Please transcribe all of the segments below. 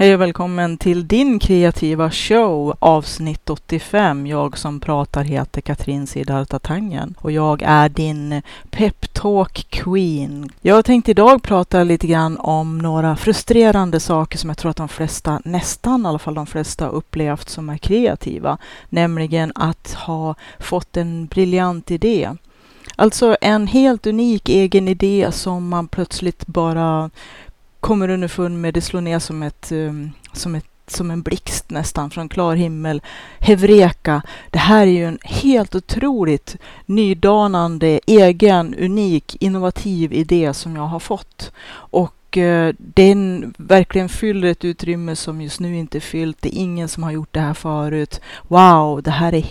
Hej och välkommen till din kreativa show avsnitt 85. Jag som pratar heter Katrin Siddharta Tangen och jag är din peptalk queen. Jag tänkte idag prata lite grann om några frustrerande saker som jag tror att de flesta, nästan i alla fall de flesta upplevt som är kreativa. Nämligen att ha fått en briljant idé. Alltså en helt unik egen idé som man plötsligt bara kommer underfund med, det slår ner som, ett, ehm, som, ett, som en blixt nästan från klar himmel. Hevreka, det här är ju en helt otroligt nydanande, egen, unik, innovativ idé som jag har fått. Och och den verkligen fyller ett utrymme som just nu inte är fyllt. Det är ingen som har gjort det här förut. Wow, det här är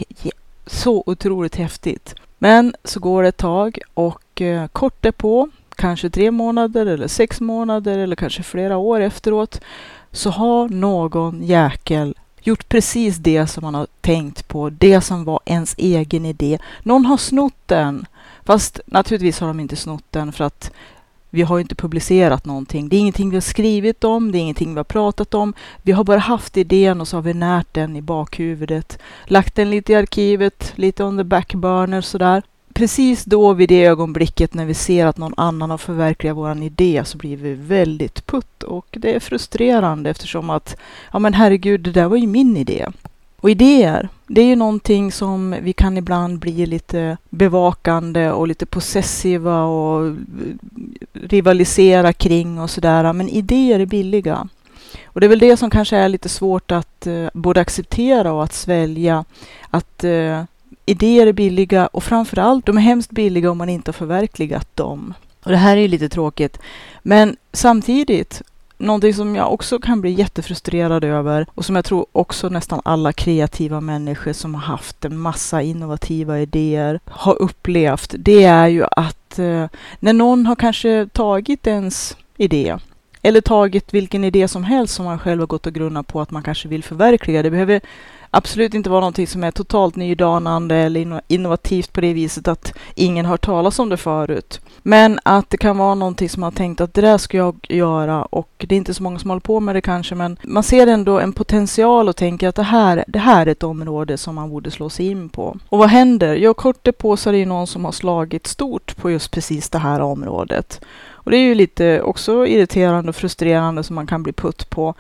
så otroligt häftigt. Men så går det ett tag och eh, kort därpå kanske tre månader eller sex månader eller kanske flera år efteråt så har någon jäkel gjort precis det som man har tänkt på, det som var ens egen idé. Någon har snott den. Fast naturligtvis har de inte snott den för att vi har inte publicerat någonting. Det är ingenting vi har skrivit om, det är ingenting vi har pratat om. Vi har bara haft idén och så har vi närt den i bakhuvudet. Lagt den lite i arkivet, lite on the back burner sådär precis då vid det ögonblicket när vi ser att någon annan har förverkligat vår idé så blir vi väldigt putt och det är frustrerande eftersom att ja men herregud, det där var ju min idé. Och idéer, det är ju någonting som vi kan ibland bli lite bevakande och lite possessiva och rivalisera kring och sådär. Men idéer är billiga. Och det är väl det som kanske är lite svårt att eh, både acceptera och att svälja. Att eh, idéer är billiga och framförallt, de är hemskt billiga om man inte har förverkligat dem. Och det här är ju lite tråkigt. Men samtidigt, någonting som jag också kan bli jättefrustrerad över och som jag tror också nästan alla kreativa människor som har haft en massa innovativa idéer har upplevt, det är ju att eh, när någon har kanske tagit ens idé eller tagit vilken idé som helst som man själv har gått och grunnat på att man kanske vill förverkliga. Det behöver absolut inte vara någonting som är totalt nydanande eller innovativt på det viset att ingen har talas om det förut. Men att det kan vara någonting som man har tänkt att det där ska jag göra och det är inte så många som håller på med det kanske men man ser ändå en potential och tänker att det här, det här är ett område som man borde slå sig in på. Och vad händer? Jo, kort på så är det ju någon som har slagit stort på just precis det här området. Och det är ju lite också irriterande och frustrerande som man kan bli putt på.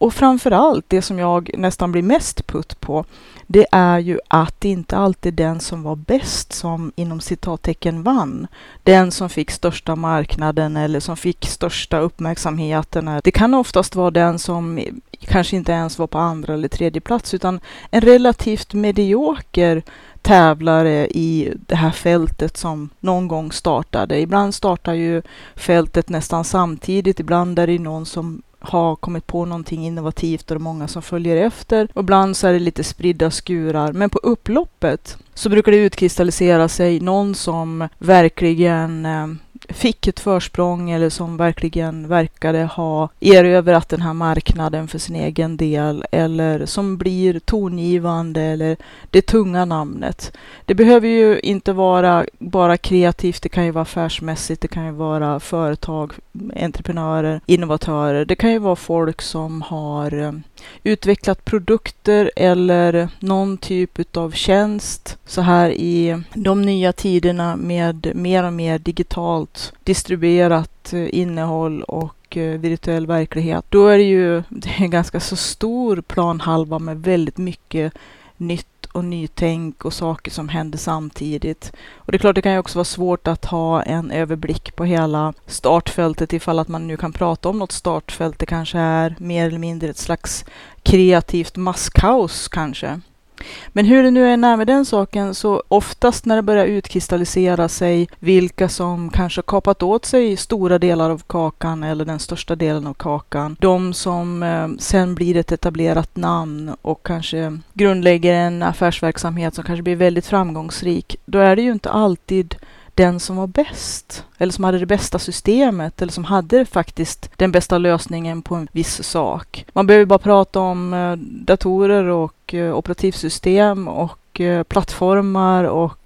Och framför allt, det som jag nästan blir mest putt på, det är ju att det inte alltid är den som var bäst som inom citattecken vann. Den som fick största marknaden eller som fick största uppmärksamheten. Det kan oftast vara den som kanske inte ens var på andra eller tredje plats utan en relativt medioker tävlare i det här fältet som någon gång startade. Ibland startar ju fältet nästan samtidigt, ibland är det någon som har kommit på någonting innovativt och det är många som följer efter. Och ibland så är det lite spridda skurar. Men på upploppet så brukar det utkristallisera sig någon som verkligen eh, fick ett försprång eller som verkligen verkade ha erövrat den här marknaden för sin egen del eller som blir tongivande eller det tunga namnet. Det behöver ju inte vara bara kreativt, det kan ju vara affärsmässigt, det kan ju vara företag, entreprenörer, innovatörer. Det kan ju vara folk som har eh, utvecklat produkter eller någon typ av tjänst så här i de nya tiderna med mer och mer digitalt distribuerat eh, innehåll och eh, virtuell verklighet. Då är det ju det är en ganska så stor planhalva med väldigt mycket nytt och nytänk och saker som händer samtidigt. Och det är klart, det kan ju också vara svårt att ha en överblick på hela startfältet ifall att man nu kan prata om något startfält. Det kanske är mer eller mindre ett slags kreativt masskaos kanske. Men hur det nu än är med den saken så oftast när det börjar utkristallisera sig vilka som kanske kapat åt sig stora delar av kakan eller den största delen av kakan. De som eh, sen blir ett etablerat namn och kanske grundlägger en affärsverksamhet som kanske blir väldigt framgångsrik. Då är det ju inte alltid den som var bäst eller som hade det bästa systemet eller som hade faktiskt den bästa lösningen på en viss sak. Man behöver bara prata om eh, datorer och eh, operativsystem och eh, plattformar och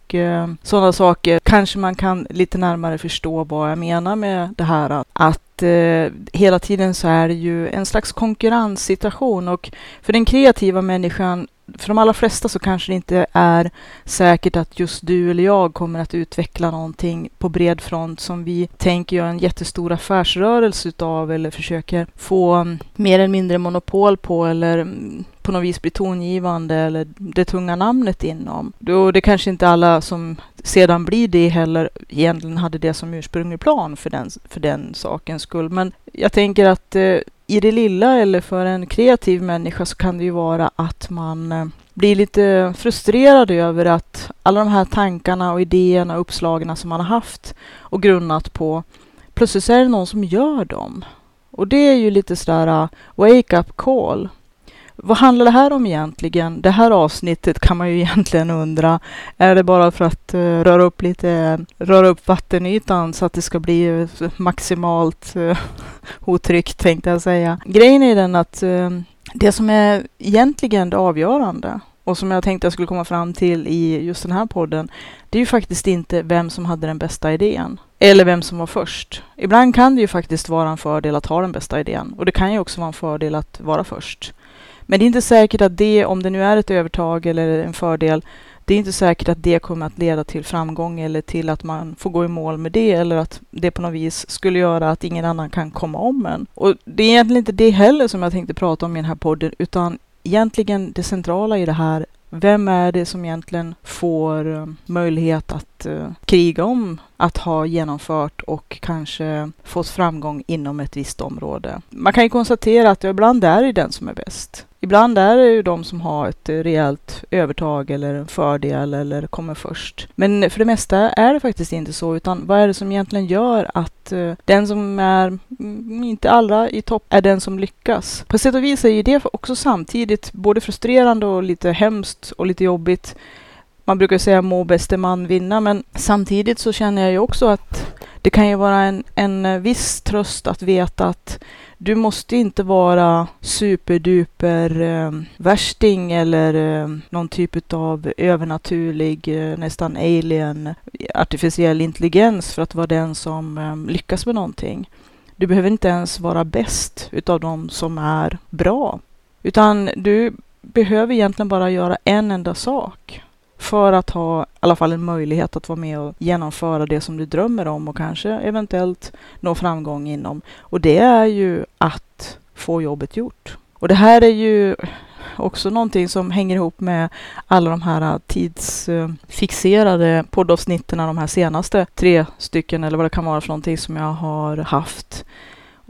sådana saker kanske man kan lite närmare förstå vad jag menar med det här att eh, hela tiden så är det ju en slags konkurrenssituation och för den kreativa människan för de allra flesta så kanske det inte är säkert att just du eller jag kommer att utveckla någonting på bred front som vi tänker göra en jättestor affärsrörelse utav eller försöker få mm, mer eller mindre monopol på eller mm, på något vis bli tongivande eller det tunga namnet inom. Då det kanske inte alla som sedan blir det heller egentligen hade det som ursprunglig plan för den, för den sakens skull. Men jag tänker att eh, i det lilla eller för en kreativ människa så kan det ju vara att man eh, blir lite frustrerad över att alla de här tankarna och idéerna och uppslagen som man har haft och grunnat på, plötsligt så är det någon som gör dem. Och det är ju lite sådär uh, wake up call. Vad handlar det här om egentligen? Det här avsnittet kan man ju egentligen undra. Är det bara för att uh, röra upp lite, röra upp vattenytan så att det ska bli eh, maximalt uh, otryggt tänkte jag säga. Grejen är den att uh, det som är egentligen det avgörande och som jag tänkte jag skulle komma fram till i just den här podden, det är ju faktiskt inte vem som hade den bästa idén. Eller vem som var först. Ibland kan det ju faktiskt vara en fördel att ha den bästa idén. Och det kan ju också vara en fördel att vara först. Men det är inte säkert att det, om det nu är ett övertag eller en fördel, det är inte säkert att det kommer att leda till framgång eller till att man får gå i mål med det eller att det på något vis skulle göra att ingen annan kan komma om en. Och det är egentligen inte det heller som jag tänkte prata om i den här podden, utan egentligen det centrala i det här vem är det som egentligen får eh, möjlighet att uh, kriga om att ha genomfört och kanske fått framgång inom ett visst område? Man kan ju konstatera att ibland är det den som är bäst. Ibland är det ju de som har ett eh, rejält övertag eller en fördel eller kommer först. Men för det mesta är det faktiskt inte så, utan vad är det som egentligen gör att eh, den som är mm, inte allra i topp är den som lyckas? På sätt och vis är ju det också samtidigt både frustrerande och lite hemskt och lite jobbigt. Man brukar säga må bäste man vinna, men samtidigt så känner jag ju också att det kan ju vara en, en eh, viss tröst att veta att du måste inte vara superduper eh, värsting eller eh, någon typ av övernaturlig, eh, nästan alien, artificiell intelligens för att vara den som eh, lyckas med någonting. Du behöver inte ens vara bäst utav de som är bra, utan du behöver egentligen bara göra en enda sak för att ha i alla fall en möjlighet att vara med och genomföra det som du drömmer om och kanske eventuellt nå framgång inom. Och det är ju att få jobbet gjort. Och det här är ju också någonting som hänger ihop med alla de här äh, tidsfixerade poddavsnitten, de här senaste tre stycken eller vad det kan vara för någonting som jag har haft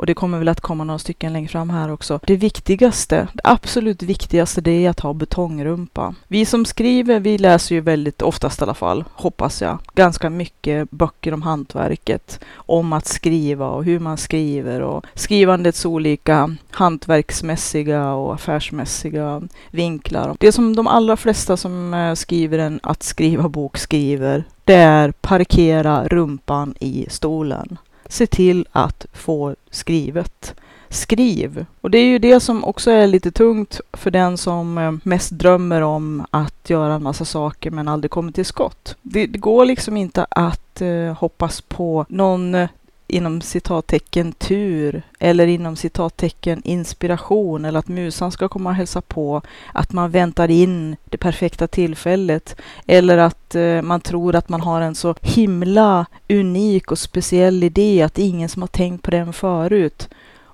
och det kommer väl att komma några stycken längre fram här också. Det viktigaste, det absolut viktigaste, det är att ha betongrumpa. Vi som skriver, vi läser ju väldigt oftast i alla fall, hoppas jag, ganska mycket böcker om hantverket, om att skriva och hur man skriver och skrivandets olika hantverksmässiga och affärsmässiga vinklar. Det som de allra flesta som eh, skriver en att skriva bok skriver, det är parkera rumpan i stolen se till att få skrivet. Skriv! Och det är ju det som också är lite tungt för den som eh, mest drömmer om att göra en massa saker men aldrig kommer till skott. Det, det går liksom inte att eh, hoppas på någon eh, inom citattecken tur eller inom citattecken inspiration eller att musan ska komma och hälsa på, att man väntar in det perfekta tillfället eller att eh, man tror att man har en så himla unik och speciell idé att ingen som har tänkt på den förut.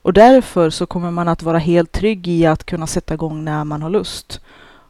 Och därför så kommer man att vara helt trygg i att kunna sätta igång när man har lust.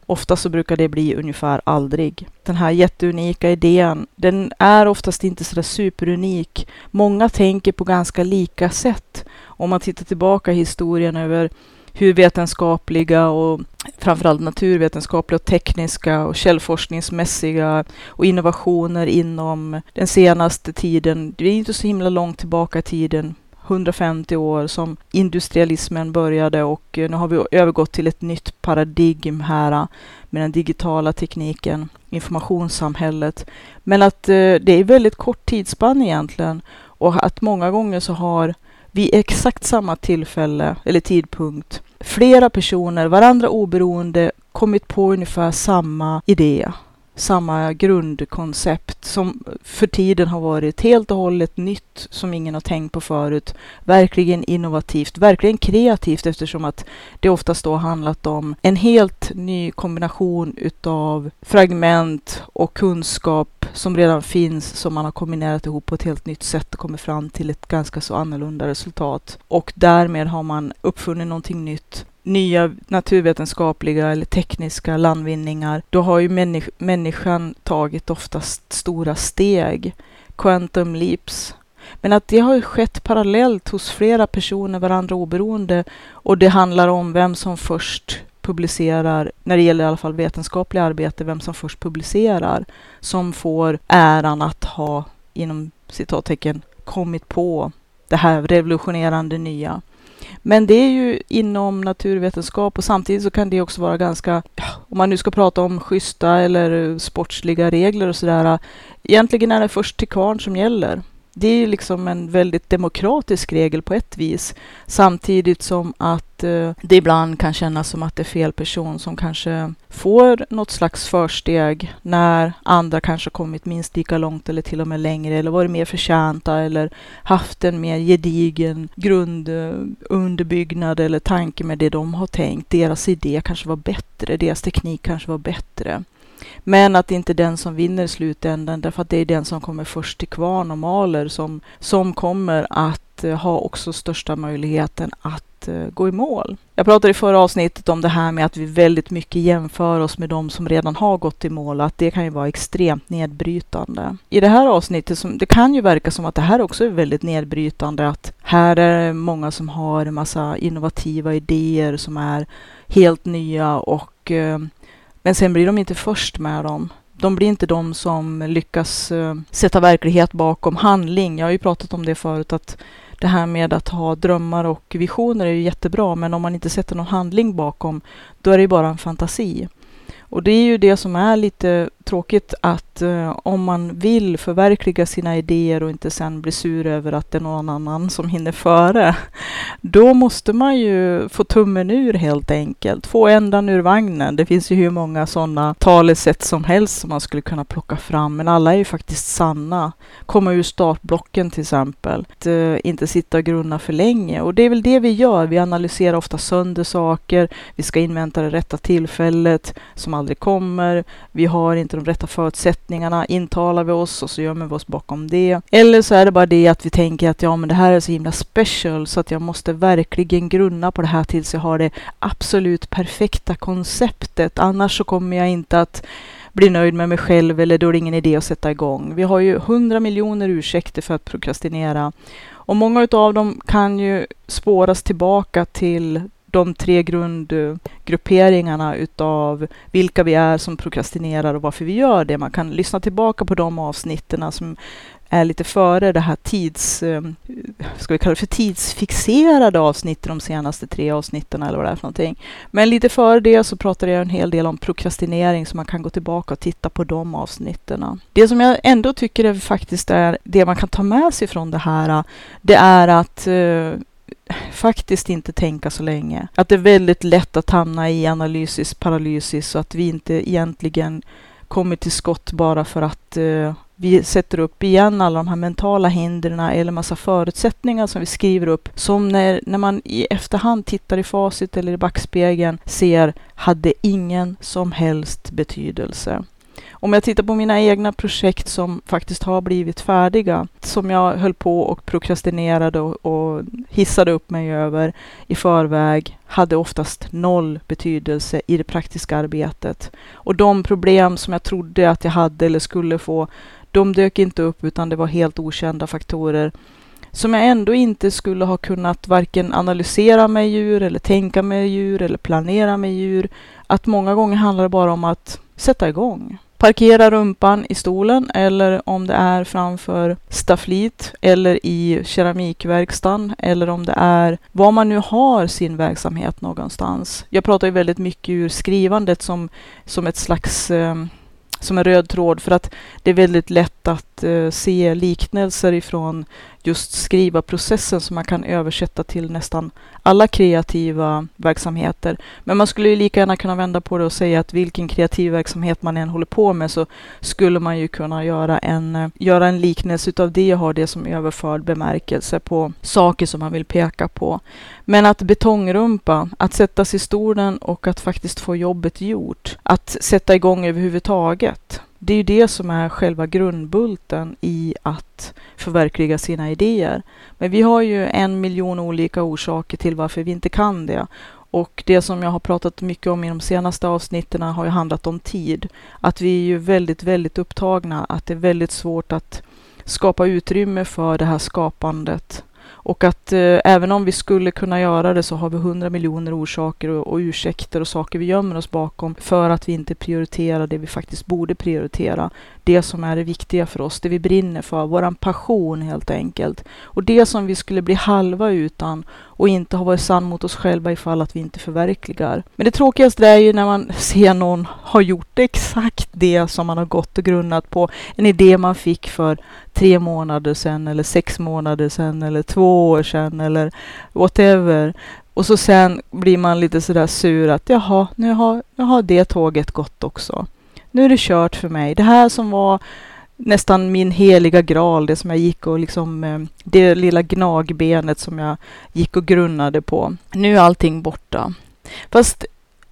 Ofta så brukar det bli ungefär aldrig. Den här jätteunika idén, den är oftast inte sådär superunik. Många tänker på ganska lika sätt. Om man tittar tillbaka i historien över hur vetenskapliga och framförallt naturvetenskapliga och tekniska och källforskningsmässiga och innovationer inom den senaste tiden. Det är inte så himla långt tillbaka i tiden 150 år som industrialismen började och eh, nu har vi övergått till ett nytt paradigm här eh, med den digitala tekniken, informationssamhället. Men att eh, det är väldigt kort tidsspann egentligen och att många gånger så har vid exakt samma tillfälle eller tidpunkt flera personer, varandra oberoende, kommit på ungefär samma idé samma grundkoncept som för tiden har varit helt och hållet nytt som ingen har tänkt på förut. Verkligen innovativt, verkligen kreativt eftersom att det oftast då handlat om en helt ny kombination utav fragment och kunskap som redan finns som man har kombinerat ihop på ett helt nytt sätt och kommit fram till ett ganska så annorlunda resultat. Och därmed har man uppfunnit någonting nytt nya naturvetenskapliga eller tekniska landvinningar, då har ju människ människan tagit oftast stora steg, quantum leaps. Men att det har skett parallellt hos flera personer, varandra oberoende, och det handlar om vem som först publicerar, när det gäller i alla fall vetenskapliga arbete, vem som först publicerar, som får äran att ha, inom citattecken, kommit på det här revolutionerande nya. Men det är ju inom naturvetenskap och samtidigt så kan det också vara ganska, om man nu ska prata om schyssta eller sportsliga regler och sådär, egentligen är det först till kvarn som gäller. Det är liksom en väldigt demokratisk regel på ett vis, samtidigt som att eh, det ibland kan kännas som att det är fel person som kanske får något slags försteg när andra kanske kommit minst lika långt eller till och med längre eller varit mer förtjänta eller haft en mer gedigen grundunderbyggnad eh, eller tanke med det de har tänkt. Deras idé kanske var bättre, deras teknik kanske var bättre. Men att det inte är den som vinner i slutändan, därför att det är den som kommer först till kvarn och maler som, som kommer att eh, ha också största möjligheten att Eh, gå i mål. Jag pratade i förra avsnittet om det här med att vi väldigt mycket jämför oss med de som redan har gått i mål, att det kan ju vara extremt nedbrytande. I det här avsnittet, som, det kan ju verka som att det här också är väldigt nedbrytande, att här är det många som har en massa innovativa idéer som är helt nya och eh, men sen blir de inte först med dem. De blir inte de som lyckas eh, sätta verklighet bakom handling. Jag har ju pratat om det förut att det här med att ha drömmar och visioner är ju jättebra, men om man inte sätter någon handling bakom, då är det ju bara en fantasi. Och det är ju det som är lite tråkigt att eh, om man vill förverkliga sina idéer och inte sen blir sur över att det är någon annan som hinner före, då måste man ju få tummen ur helt enkelt. Få ändan ur vagnen. Det finns ju hur många sådana talesätt som helst som man skulle kunna plocka fram, men alla är ju faktiskt sanna. Komma ur startblocken till exempel. Att, eh, inte sitta och grunna för länge. Och det är väl det vi gör. Vi analyserar ofta sönder saker. Vi ska invänta det rätta tillfället som aldrig kommer. Vi har inte de rätta förutsättningarna. Intalar vi oss och så gömmer vi oss bakom det. Eller så är det bara det att vi tänker att ja, men det här är så himla special så att jag måste verkligen grunna på det här tills jag har det absolut perfekta konceptet. Annars så kommer jag inte att bli nöjd med mig själv eller då är det ingen idé att sätta igång. Vi har ju hundra miljoner ursäkter för att prokrastinera och många av dem kan ju spåras tillbaka till de tre grundgrupperingarna utav vilka vi är som prokrastinerar och varför vi gör det. Man kan lyssna tillbaka på de avsnitten som är lite före det här tids, eh, ska vi kalla det för tidsfixerade avsnitten, de senaste tre avsnitten eller vad det är för någonting. Men lite före det så pratade jag en hel del om prokrastinering så man kan gå tillbaka och titta på de avsnitten. Det som jag ändå tycker är faktiskt är det man kan ta med sig från det här, det är att eh, faktiskt inte tänka så länge. Att det är väldigt lätt att hamna i analysis paralysis och att vi inte egentligen kommer till skott bara för att uh, vi sätter upp igen alla de här mentala hindren eller massa förutsättningar som vi skriver upp som när, när man i efterhand tittar i facit eller i backspegeln ser hade ingen som helst betydelse. Om jag tittar på mina egna projekt som faktiskt har blivit färdiga, som jag höll på och prokrastinerade och, och hissade upp mig över i förväg, hade oftast noll betydelse i det praktiska arbetet. Och de problem som jag trodde att jag hade eller skulle få, de dök inte upp utan det var helt okända faktorer som jag ändå inte skulle ha kunnat varken analysera med djur eller tänka med djur eller planera med djur. Att många gånger handlar det bara om att sätta igång parkera rumpan i stolen eller om det är framför stafflit eller i keramikverkstan eller om det är var man nu har sin verksamhet någonstans. Jag pratar ju väldigt mycket ur skrivandet som, som ett slags eh, som en röd tråd för att det är väldigt lätt att eh, se liknelser ifrån just skriva processen som man kan översätta till nästan alla kreativa verksamheter. Men man skulle ju lika gärna kunna vända på det och säga att vilken kreativ verksamhet man än håller på med så skulle man ju kunna göra en, eh, göra en liknelse utav det och ha det som överförd bemärkelse på saker som man vill peka på. Men att betongrumpa, att sätta sig i stolen och att faktiskt få jobbet gjort. Att sätta igång överhuvudtaget. Det är ju det som är själva grundbulten i att förverkliga sina idéer. Men vi har ju en miljon olika orsaker till varför vi inte kan det. Och det som jag har pratat mycket om i de senaste avsnitten har ju handlat om tid. Att vi är ju väldigt, väldigt upptagna. Att det är väldigt svårt att skapa utrymme för det här skapandet. Och att eh, även om vi skulle kunna göra det så har vi hundra miljoner orsaker och, och ursäkter och saker vi gömmer oss bakom för att vi inte prioriterar det vi faktiskt borde prioritera. Det som är det viktiga för oss, det vi brinner för, våran passion helt enkelt. Och det som vi skulle bli halva utan och inte ha varit sann mot oss själva ifall att vi inte förverkligar. Men det tråkigaste är ju när man ser någon ha gjort exakt det som man har gått och grunnat på. En idé man fick för tre månader sedan eller sex månader sedan eller två år sedan eller whatever. Och så sen blir man lite sådär sur att jaha, nu har, nu har det tåget gått också. Nu är det kört för mig. Det här som var nästan min heliga graal, det som jag gick och liksom, eh, det lilla gnagbenet som jag gick och grunnade på. Nu är allting borta. Fast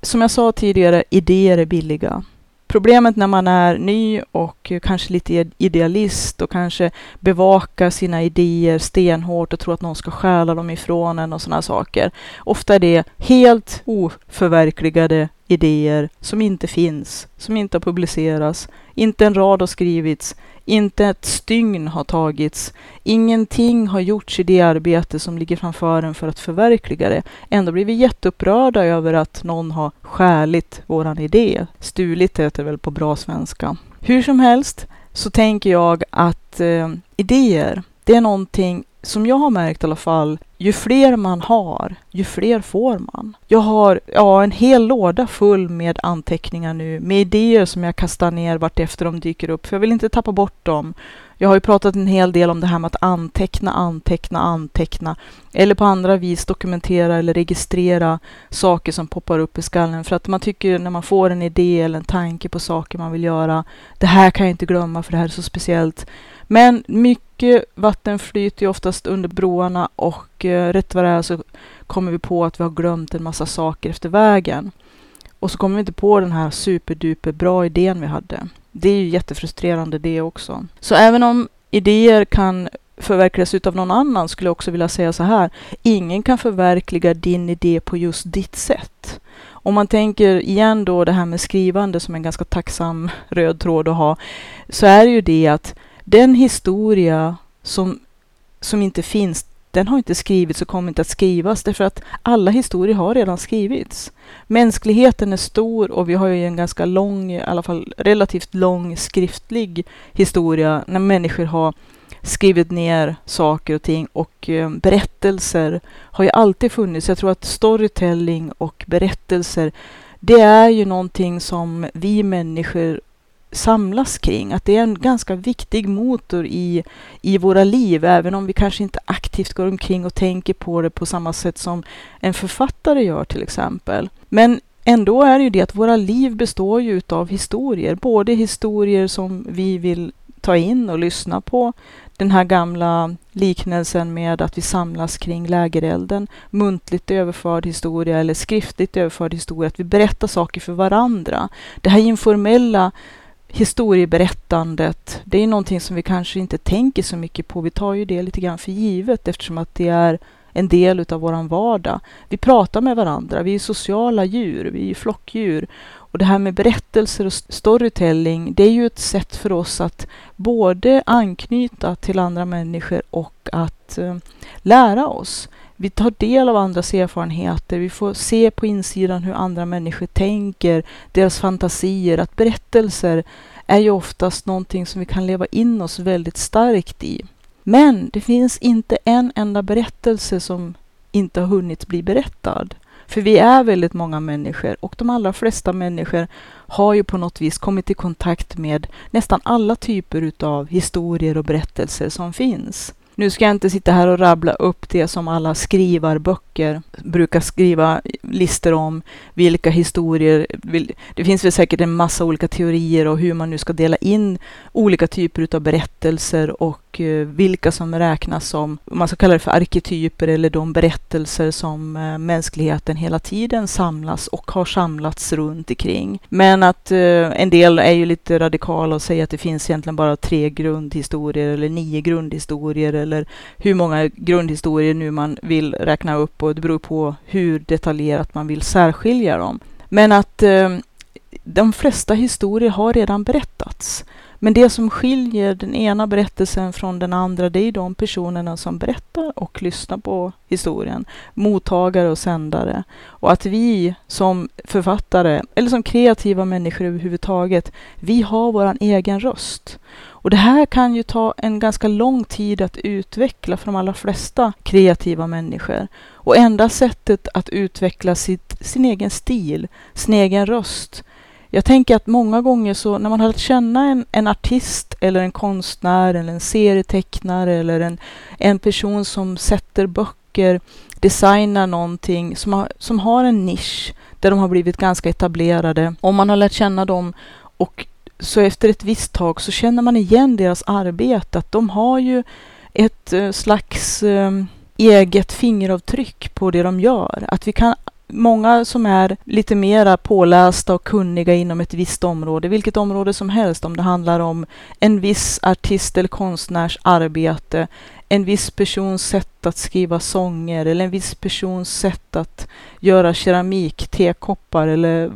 som jag sa tidigare, idéer är billiga. Problemet när man är ny och kanske lite idealist och kanske bevakar sina idéer stenhårt och tror att någon ska stjäla dem ifrån en och sådana saker. Ofta är det helt oförverkligade idéer som inte finns, som inte har publicerats, inte en rad har skrivits, inte ett stygn har tagits. Ingenting har gjorts i det arbete som ligger framför en för att förverkliga det. Ändå blir vi jätteupprörda över att någon har skäligt våran idé. Stulit heter det väl på bra svenska. Hur som helst så tänker jag att eh, idéer, det är någonting som jag har märkt i alla fall, ju fler man har, ju fler får man. Jag har ja, en hel låda full med anteckningar nu, med idéer som jag kastar ner vart efter de dyker upp, för jag vill inte tappa bort dem. Jag har ju pratat en hel del om det här med att anteckna, anteckna, anteckna eller på andra vis dokumentera eller registrera saker som poppar upp i skallen. För att man tycker när man får en idé eller en tanke på saker man vill göra, det här kan jag inte glömma för det här är så speciellt. Men mycket vatten flyter ju oftast under broarna och eh, rätt vad det är så kommer vi på att vi har glömt en massa saker efter vägen. Och så kommer vi inte på den här superduper bra idén vi hade. Det är ju jättefrustrerande det också. Så även om idéer kan förverkligas utav någon annan skulle jag också vilja säga så här. Ingen kan förverkliga din idé på just ditt sätt. Om man tänker igen då det här med skrivande som en ganska tacksam röd tråd att ha, så är det ju det att den historia som, som inte finns, den har inte skrivits och kommer inte att skrivas därför att alla historier har redan skrivits. Mänskligheten är stor och vi har ju en ganska lång, i alla fall relativt lång skriftlig historia när människor har skrivit ner saker och ting och eh, berättelser har ju alltid funnits. Jag tror att storytelling och berättelser, det är ju någonting som vi människor samlas kring. Att det är en ganska viktig motor i, i våra liv, även om vi kanske inte aktivt går omkring och tänker på det på samma sätt som en författare gör till exempel. Men ändå är det ju det att våra liv består ju av historier, både historier som vi vill ta in och lyssna på, den här gamla liknelsen med att vi samlas kring lägerelden, muntligt överförd historia eller skriftligt överförd historia, att vi berättar saker för varandra. Det här informella historieberättandet, det är någonting som vi kanske inte tänker så mycket på. Vi tar ju det lite grann för givet eftersom att det är en del utav våran vardag. Vi pratar med varandra, vi är sociala djur, vi är flockdjur. Och det här med berättelser och storytelling, det är ju ett sätt för oss att både anknyta till andra människor och att eh, lära oss. Vi tar del av andras erfarenheter, vi får se på insidan hur andra människor tänker, deras fantasier. Att berättelser är ju oftast någonting som vi kan leva in oss väldigt starkt i. Men det finns inte en enda berättelse som inte har hunnit bli berättad. För vi är väldigt många människor och de allra flesta människor har ju på något vis kommit i kontakt med nästan alla typer utav historier och berättelser som finns. Nu ska jag inte sitta här och rabbla upp det som alla skrivarböcker brukar skriva listor om. Vilka historier, det finns väl säkert en massa olika teorier och hur man nu ska dela in olika typer av berättelser och och eh, vilka som räknas som, man ska kalla det för arketyper eller de berättelser som eh, mänskligheten hela tiden samlas och har samlats runt omkring. Men att eh, en del är ju lite radikala och säger att det finns egentligen bara tre grundhistorier eller nio grundhistorier eller hur många grundhistorier nu man vill räkna upp och det beror på hur detaljerat man vill särskilja dem. Men att de flesta historier har redan berättats. Men det som skiljer den ena berättelsen från den andra, det är de personerna som berättar och lyssnar på historien. Mottagare och sändare. Och att vi som författare, eller som kreativa människor överhuvudtaget, vi har vår egen röst. Och det här kan ju ta en ganska lång tid att utveckla för de allra flesta kreativa människor. Och enda sättet att utveckla sitt, sin egen stil, sin egen röst, jag tänker att många gånger så när man har lärt känna en, en artist eller en konstnär eller en serietecknare eller en, en person som sätter böcker, designar någonting som har, som har en nisch där de har blivit ganska etablerade. Om man har lärt känna dem och så efter ett visst tag så känner man igen deras arbete, att de har ju ett eh, slags eh, eget fingeravtryck på det de gör. Att vi kan många som är lite mera pålästa och kunniga inom ett visst område, vilket område som helst, om det handlar om en viss artist eller konstnärs arbete, en viss persons sätt att skriva sånger eller en viss persons sätt att göra keramik, tekoppar eller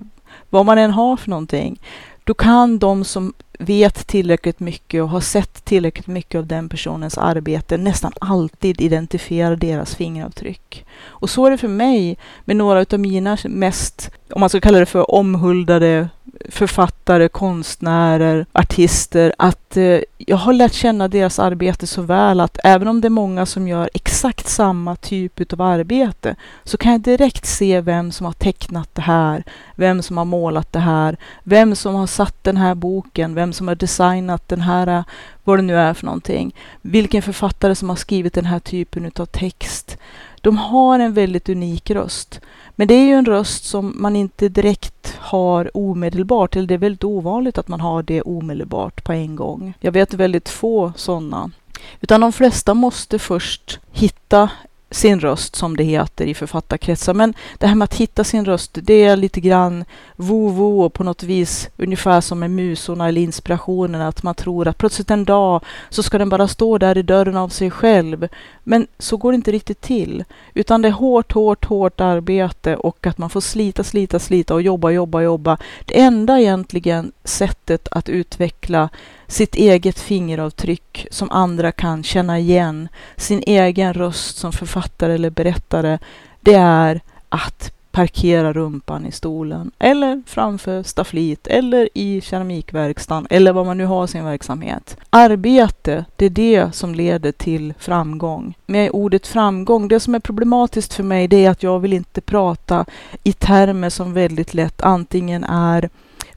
vad man än har för någonting. Då kan de som vet tillräckligt mycket och har sett tillräckligt mycket av den personens arbete nästan alltid identifierar deras fingeravtryck. Och så är det för mig med några av mina mest, om man ska kalla det för omhuldade författare, konstnärer, artister, att eh, jag har lärt känna deras arbete så väl att även om det är många som gör exakt samma typ av arbete så kan jag direkt se vem som har tecknat det här, vem som har målat det här, vem som har satt den här boken, vem som har designat den här, eh, vad det nu är för någonting, vilken författare som har skrivit den här typen av text. De har en väldigt unik röst. Men det är ju en röst som man inte direkt har omedelbart, eller det är väldigt ovanligt att man har det omedelbart på en gång. Jag vet väldigt få sådana. Utan de flesta måste först hitta sin röst som det heter i författarkretsar. Men det här med att hitta sin röst, det är lite grann vovo och på något vis ungefär som med musorna eller inspirationen, att man tror att plötsligt en dag så ska den bara stå där i dörren av sig själv. Men så går det inte riktigt till, utan det är hårt, hårt, hårt arbete och att man får slita, slita, slita och jobba, jobba, jobba. Det enda egentligen sättet att utveckla sitt eget fingeravtryck som andra kan känna igen, sin egen röst som författare eller berättare, det är att parkera rumpan i stolen eller framför staffliet eller i keramikverkstan eller vad man nu har sin verksamhet. Arbete, det är det som leder till framgång. Med ordet framgång, det som är problematiskt för mig det är att jag vill inte prata i termer som väldigt lätt antingen är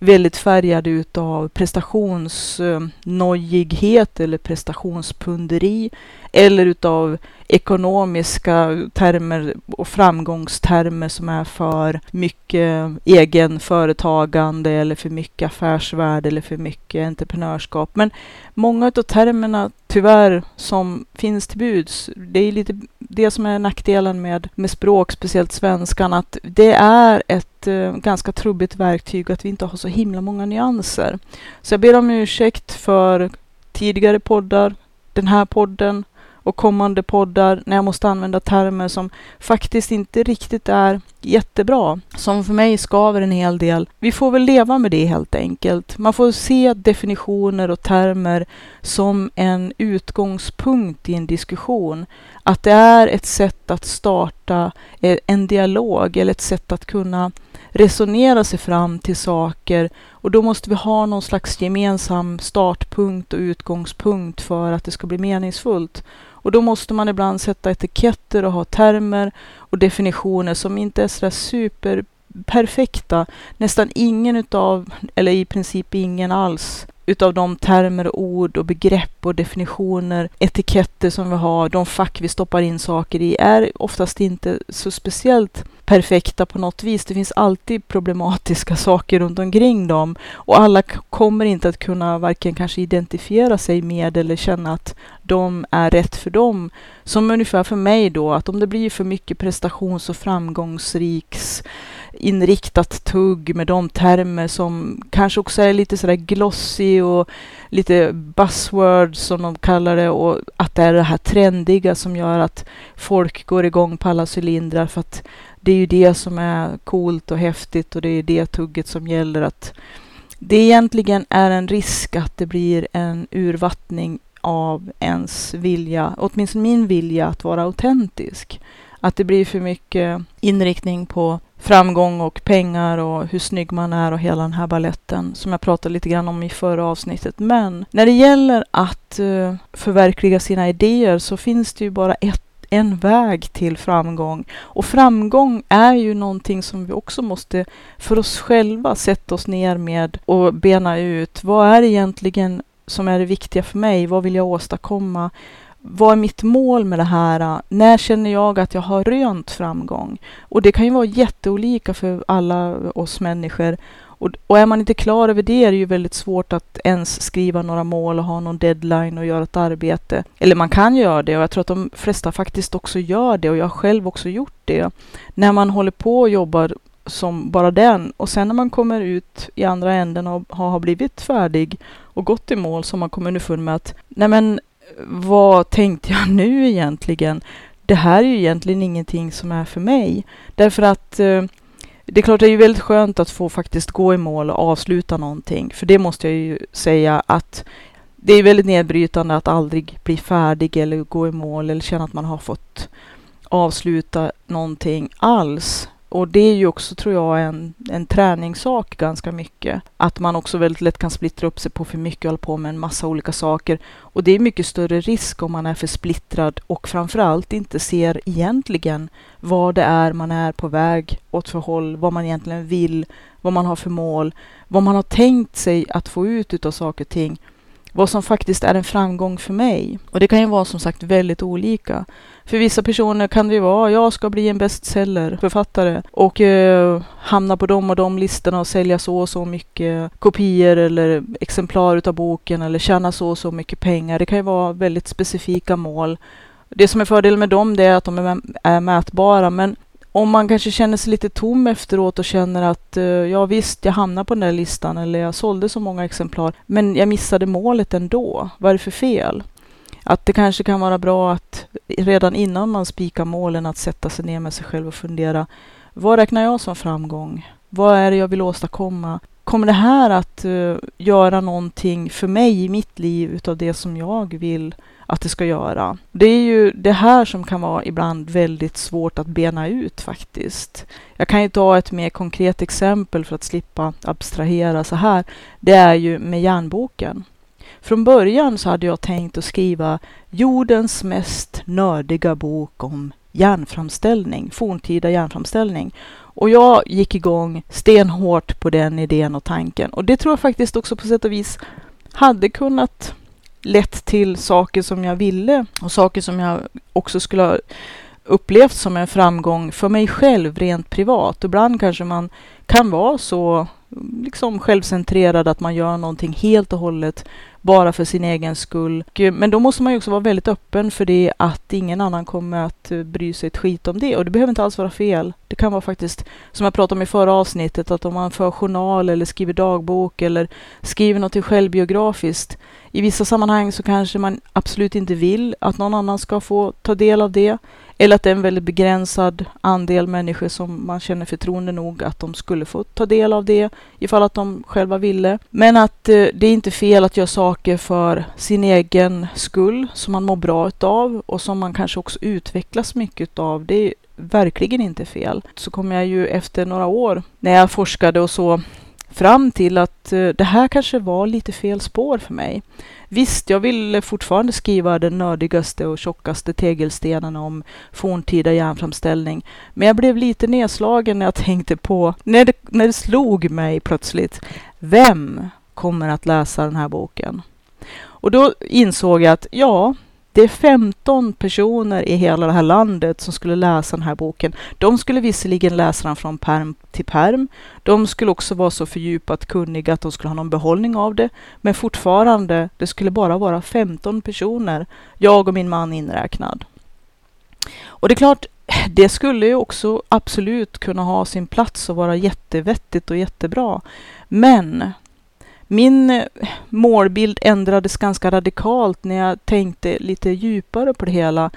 väldigt färgade utav prestationsnojighet eh, eller prestationspunderi eller utav ekonomiska termer och framgångstermer som är för mycket egen företagande eller för mycket affärsvärde eller för mycket entreprenörskap. Men många av termerna tyvärr som finns till buds, det är lite det som är nackdelen med, med språk, speciellt svenskan, att det är ett eh, ganska trubbigt verktyg att vi inte har så himla många nyanser. Så jag ber om ursäkt för tidigare poddar, den här podden, och kommande poddar när jag måste använda termer som faktiskt inte riktigt är jättebra, som för mig skaver en hel del. Vi får väl leva med det helt enkelt. Man får se definitioner och termer som en utgångspunkt i en diskussion. Att det är ett sätt att starta eh, en dialog eller ett sätt att kunna resonera sig fram till saker och då måste vi ha någon slags gemensam startpunkt och utgångspunkt för att det ska bli meningsfullt. Och då måste man ibland sätta etiketter och ha termer och definitioner som inte är sådär superperfekta. Nästan ingen utav, eller i princip ingen alls, utav de termer, och ord och begrepp och definitioner, etiketter som vi har, de fack vi stoppar in saker i, är oftast inte så speciellt perfekta på något vis. Det finns alltid problematiska saker runt omkring dem och alla kommer inte att kunna varken kanske identifiera sig med eller känna att de är rätt för dem. Som ungefär för mig då, att om det blir för mycket prestations och framgångsriks inriktat tugg med de termer som kanske också är lite sådär glossy och lite buzzwords som de kallar det och att det är det här trendiga som gör att folk går igång på alla cylindrar för att det är ju det som är coolt och häftigt och det är det tugget som gäller att det egentligen är en risk att det blir en urvattning av ens vilja, åtminstone min vilja att vara autentisk. Att det blir för mycket inriktning på framgång och pengar och hur snygg man är och hela den här balletten som jag pratade lite grann om i förra avsnittet. Men när det gäller att eh, förverkliga sina idéer så finns det ju bara ett en väg till framgång. Och framgång är ju någonting som vi också måste för oss själva sätta oss ner med och bena ut. Vad är egentligen som är det viktiga för mig? Vad vill jag åstadkomma? Vad är mitt mål med det här? När känner jag att jag har rönt framgång? Och det kan ju vara jätteolika för alla oss människor. Och, och, är man inte klar över det är det ju väldigt svårt att ens skriva några mål och ha någon deadline och göra ett arbete. Eller man kan göra det och jag tror att de flesta faktiskt också gör det och jag har själv också gjort det. När man håller på och jobbar som bara den och sen när man kommer ut i andra änden och har blivit färdig och gått i mål så har man kommit underfund med att nej men vad tänkte jag nu egentligen? Det här är ju egentligen ingenting som är för mig. Därför att eh, det är klart, det är ju väldigt skönt att få faktiskt gå i mål och avsluta någonting. För det måste jag ju säga att det är väldigt nedbrytande att aldrig bli färdig eller gå i mål eller känna att man har fått avsluta någonting alls. Och det är ju också, tror jag, en, en träningssak ganska mycket. Att man också väldigt lätt kan splittra upp sig på för mycket och hålla på med en massa olika saker. Och det är mycket större risk om man är för splittrad och framförallt inte ser egentligen vad det är man är på väg åt för håll, vad man egentligen vill, vad man har för mål, vad man har tänkt sig att få ut utav saker och ting vad som faktiskt är en framgång för mig. Och det kan ju vara som sagt väldigt olika. För vissa personer kan det ju vara, jag ska bli en bestsellerförfattare och eh, hamna på de och de listorna och sälja så och så mycket kopior eller exemplar utav boken eller tjäna så och så mycket pengar. Det kan ju vara väldigt specifika mål. Det som är fördelen med dem det är att de är mätbara men om man kanske känner sig lite tom efteråt och känner att eh, ja visst, jag hamnade på den där listan eller jag sålde så många exemplar, men jag missade målet ändå. Vad är det för fel? Att det kanske kan vara bra att redan innan man spikar målen att sätta sig ner med sig själv och fundera. Vad räknar jag som framgång? Vad är det jag vill åstadkomma? Kommer det här att uh, göra någonting för mig i mitt liv utav det som jag vill att det ska göra. Det är ju det här som kan vara ibland väldigt svårt att bena ut faktiskt. Jag kan ju ta ett mer konkret exempel för att slippa abstrahera så här. Det är ju med järnboken. Från början så hade jag tänkt att skriva jordens mest nördiga bok om järnframställning, forntida järnframställning. Och jag gick igång stenhårt på den idén och tanken. Och det tror jag faktiskt också på sätt och vis hade kunnat lett till saker som jag ville och saker som jag också skulle ha upplevt som en framgång för mig själv rent privat. Ibland kanske man kan vara så liksom självcentrerad att man gör någonting helt och hållet bara för sin egen skull. Men då måste man ju också vara väldigt öppen för det att ingen annan kommer att eh, bry sig ett skit om det. Och det behöver inte alls vara fel. Det kan vara faktiskt, som jag pratade om i förra avsnittet, att om man för journal eller skriver dagbok eller skriver något självbiografiskt. I vissa sammanhang så kanske man absolut inte vill att någon annan ska få ta del av det. Eller att det är en väldigt begränsad andel människor som man känner förtroende nog att de skulle få ta del av det ifall att de själva ville. Men att eh, det är inte fel att göra saker för sin egen skull som man mår bra utav och som man kanske också utvecklas mycket utav. Det är verkligen inte fel. Så kom jag ju efter några år när jag forskade och så fram till att eh, det här kanske var lite fel spår för mig. Visst, jag ville fortfarande skriva den nördigaste och tjockaste tegelstenen om forntida järnframställning. Men jag blev lite nedslagen när jag tänkte på, när det, när det slog mig plötsligt. Vem kommer att läsa den här boken. Och då insåg jag att ja, det är 15 personer i hela det här landet som skulle läsa den här boken. De skulle visserligen läsa den från perm till perm. De skulle också vara så fördjupat kunniga att de skulle ha någon behållning av det. Men fortfarande, det skulle bara vara 15 personer, jag och min man inräknad. Och det är klart, det skulle ju också absolut kunna ha sin plats och vara jättevettigt och jättebra. Men min eh, målbild ändrades ganska radikalt när jag tänkte lite djupare på det hela.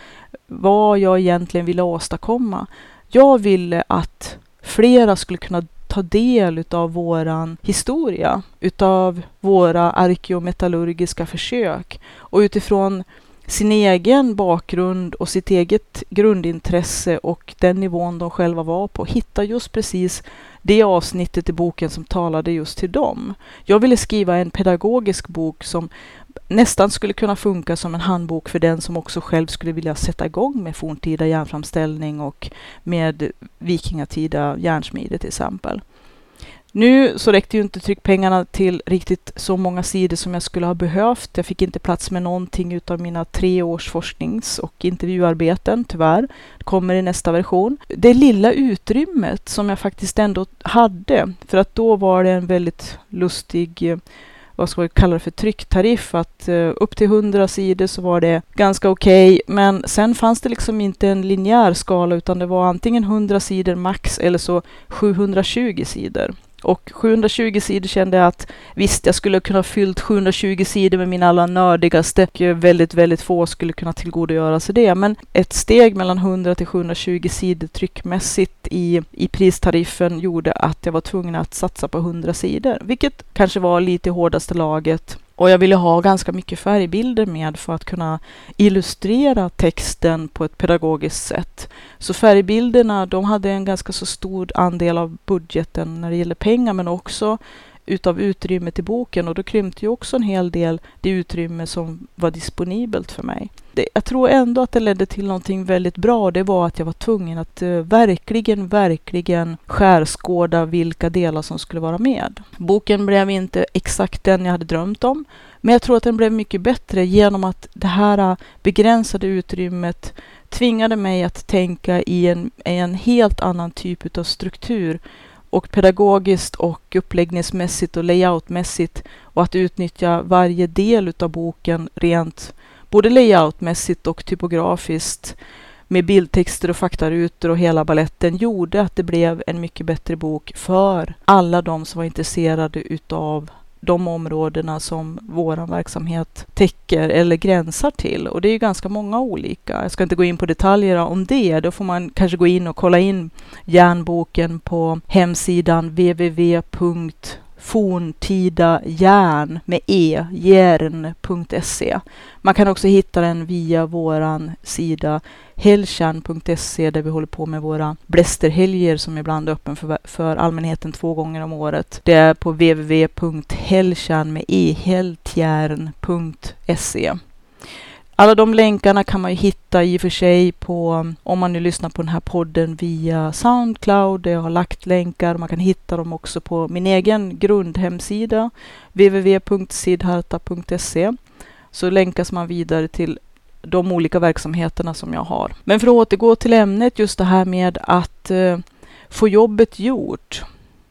Vad jag egentligen ville åstadkomma. Jag ville att flera skulle kunna ta del utav våran historia, utav våra arkeometallurgiska försök och utifrån sin egen bakgrund och sitt eget grundintresse och den nivån de själva var på, hitta just precis det avsnittet i boken som talade just till dem. Jag ville skriva en pedagogisk bok som nästan skulle kunna funka som en handbok för den som också själv skulle vilja sätta igång med forntida järnframställning och med vikingatida järnsmide till exempel. Nu så räckte ju inte tryckpengarna till riktigt så många sidor som jag skulle ha behövt. Jag fick inte plats med någonting utav mina tre års forsknings och intervjuarbeten, tyvärr. Det kommer i nästa version. Det lilla utrymmet som jag faktiskt ändå hade, för att då var det en väldigt lustig eh, vad ska vi kalla det för trycktariff, att uh, upp till 100 sidor så var det ganska okej, okay, men sen fanns det liksom inte en linjär skala utan det var antingen 100 sidor max eller så 720 sidor. Och 720 sidor kände jag att visst, jag skulle kunna fyllt 720 sidor med mina allra nördigaste. Och väldigt, väldigt få skulle kunna tillgodogöra sig det. Men ett steg mellan 100 till 720 sidor tryckmässigt i, i pristariffen gjorde att jag var tvungen att satsa på 100 sidor, vilket kanske var lite i hårdaste laget och jag ville ha ganska mycket färgbilder med för att kunna illustrera texten på ett pedagogiskt sätt. Så färgbilderna, de hade en ganska så stor andel av budgeten när det gäller pengar, men också utav utrymmet i boken och då krympte ju också en hel del det utrymme som var disponibelt för mig. Det, jag tror ändå att det ledde till någonting väldigt bra. Det var att jag var tvungen att uh, verkligen, verkligen skärskåda vilka delar som skulle vara med. Boken blev inte exakt den jag hade drömt om, men jag tror att den blev mycket bättre genom att det här eh, begränsade utrymmet tvingade mig att tänka i en, i en helt annan typ av struktur och pedagogiskt och uppläggningsmässigt och layoutmässigt och att utnyttja varje del utav boken rent både layoutmässigt och typografiskt med bildtexter och faktarutor och hela balletten gjorde att det blev en mycket bättre bok för alla de som var intresserade utav de områdena som vår verksamhet täcker eller gränsar till. Och det är ju ganska många olika. Jag ska inte gå in på detaljer om det. Då får man kanske gå in och kolla in järnboken på hemsidan www forntida järn med e, järn.se. Man kan också hitta den via våran sida helltjärn.se där vi håller på med våra blästerhelger som ibland är öppen för, för allmänheten två gånger om året. Det är på www.helltjärn med e, alla de länkarna kan man ju hitta i och för sig på, om man nu lyssnar på den här podden via Soundcloud, där jag har lagt länkar. Man kan hitta dem också på min egen grundhemsida, www.sidharta.se. Så länkas man vidare till de olika verksamheterna som jag har. Men för att återgå till ämnet, just det här med att eh, få jobbet gjort.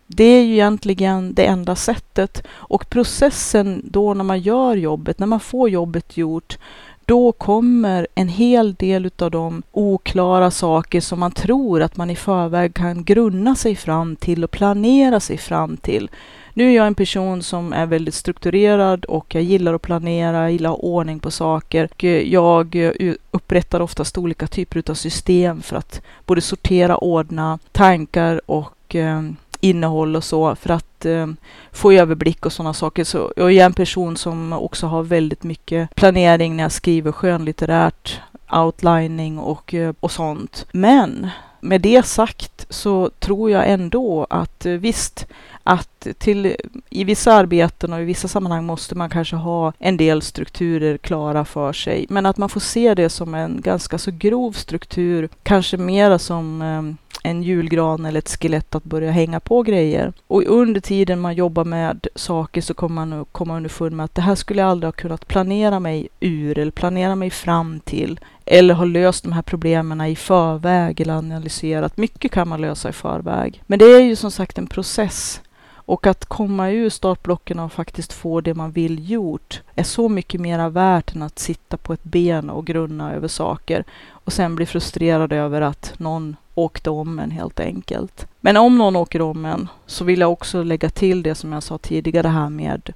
Det är ju egentligen det enda sättet och processen då när man gör jobbet, när man får jobbet gjort, då kommer en hel del av de oklara saker som man tror att man i förväg kan grunna sig fram till och planera sig fram till. Nu är jag en person som är väldigt strukturerad och jag gillar att planera, jag gillar att ha ordning på saker. Eh, jag eh, upprättar oftast olika typer av system för att både sortera, ordna tankar och ehm, innehåll och så för att eh, få överblick och sådana saker. Så jag är en person som också har väldigt mycket planering när jag skriver skönlitterärt, outlining och, eh, och sånt. Men med det sagt så tror jag ändå att eh, visst, att till, i vissa arbeten och i vissa sammanhang måste man kanske ha en del strukturer klara för sig. Men att man får se det som en ganska så grov struktur, kanske mera som eh, en julgran eller ett skelett att börja hänga på grejer. Och under tiden man jobbar med saker så kommer man komma underfund med att det här skulle jag aldrig ha kunnat planera mig ur eller planera mig fram till eller ha löst de här problemen i förväg eller analyserat. Mycket kan man lösa i förväg. Men det är ju som sagt en process. Och att komma ur startblocken och faktiskt få det man vill gjort är så mycket mera värt än att sitta på ett ben och grunna över saker och sen bli frustrerad över att någon åkte om en helt enkelt. Men om någon åker om en så vill jag också lägga till det som jag sa tidigare här med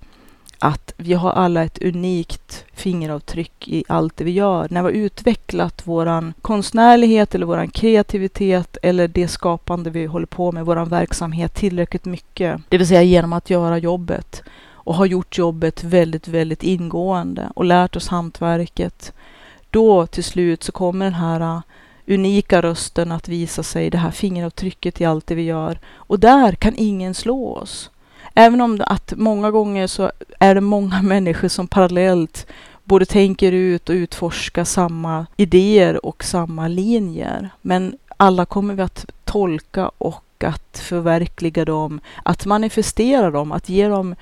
att vi har alla ett unikt fingeravtryck i allt det vi gör. När vi har utvecklat våran konstnärlighet eller våran kreativitet eller det skapande vi håller på med, våran verksamhet tillräckligt mycket. Det vill säga genom att göra jobbet och har gjort jobbet väldigt, väldigt ingående och lärt oss hantverket. Då till slut så kommer den här unika rösten att visa sig, det här fingeravtrycket i allt det vi gör. Och där kan ingen slå oss. Även om att många gånger så är det många människor som parallellt både tänker ut och utforskar samma idéer och samma linjer. Men alla kommer vi att tolka och att förverkliga dem, att manifestera dem, att ge dem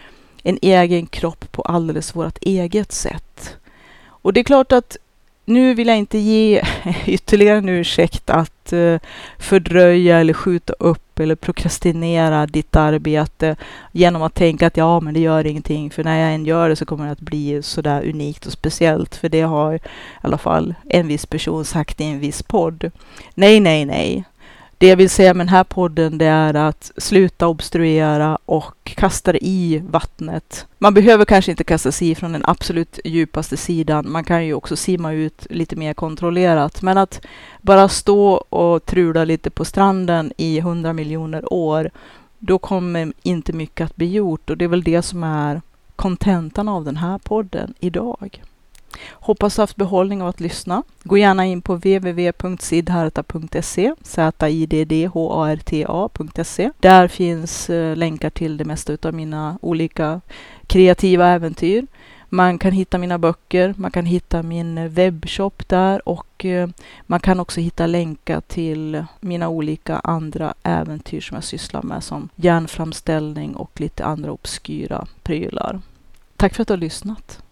en egen kropp på alldeles vårt eget sätt. Och det är klart att nu vill jag inte ge ytterligare en ursäkt att eh, fördröja eller skjuta upp eller prokrastinera ditt arbete genom att tänka att ja, men det gör ingenting, för när jag än gör det så kommer det att bli sådär unikt och speciellt, för det har i alla fall en viss person sagt i en viss podd. Nej, nej, nej. Det jag vill säga med den här podden det är att sluta obstruera och kasta det i vattnet. Man behöver kanske inte kasta sig i från den absolut djupaste sidan. Man kan ju också simma ut lite mer kontrollerat. Men att bara stå och trula lite på stranden i hundra miljoner år, då kommer inte mycket att bli gjort. Och det är väl det som är kontentan av den här podden idag. Hoppas du haft behållning av att lyssna. Gå gärna in på www.sidharta.se, z-i-d-d-h-a-r-t-a.se. Där finns eh, länkar till det mesta av mina olika kreativa äventyr. Man kan hitta mina böcker, man kan hitta min webbshop där och eh, man kan också hitta länkar till mina olika andra äventyr som jag sysslar med som järnframställning och lite andra obskyra prylar. Tack för att du har lyssnat.